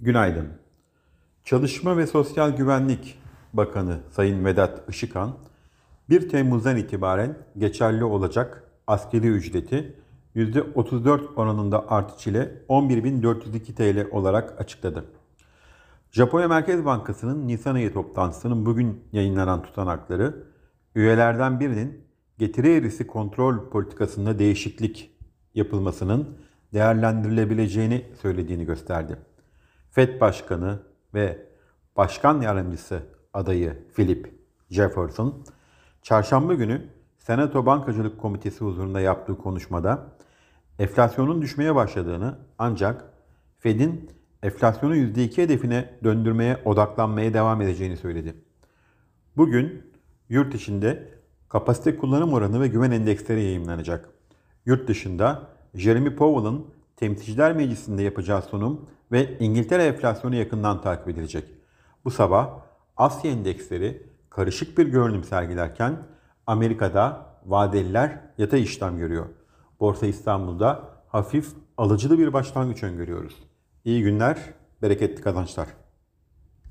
Günaydın. Çalışma ve Sosyal Güvenlik Bakanı Sayın Vedat Işıkhan, 1 Temmuz'dan itibaren geçerli olacak askeri ücreti %34 oranında artış ile 11.402 TL olarak açıkladı. Japonya Merkez Bankası'nın Nisan ayı toplantısının bugün yayınlanan tutanakları, üyelerden birinin getiri eğrisi kontrol politikasında değişiklik yapılmasının değerlendirilebileceğini söylediğini gösterdi. FED Başkanı ve Başkan Yardımcısı adayı Philip Jefferson, çarşamba günü Senato Bankacılık Komitesi huzurunda yaptığı konuşmada enflasyonun düşmeye başladığını ancak Fed'in enflasyonu %2 hedefine döndürmeye odaklanmaya devam edeceğini söyledi. Bugün yurt içinde kapasite kullanım oranı ve güven endeksleri yayınlanacak. Yurt dışında Jeremy Powell'ın Temsilciler Meclisi'nde yapacağı sunum ve İngiltere enflasyonu yakından takip edilecek. Bu sabah Asya endeksleri karışık bir görünüm sergilerken Amerika'da vadeliler yatay işlem görüyor. Borsa İstanbul'da hafif alıcılı bir başlangıç öngörüyoruz. İyi günler, bereketli kazançlar.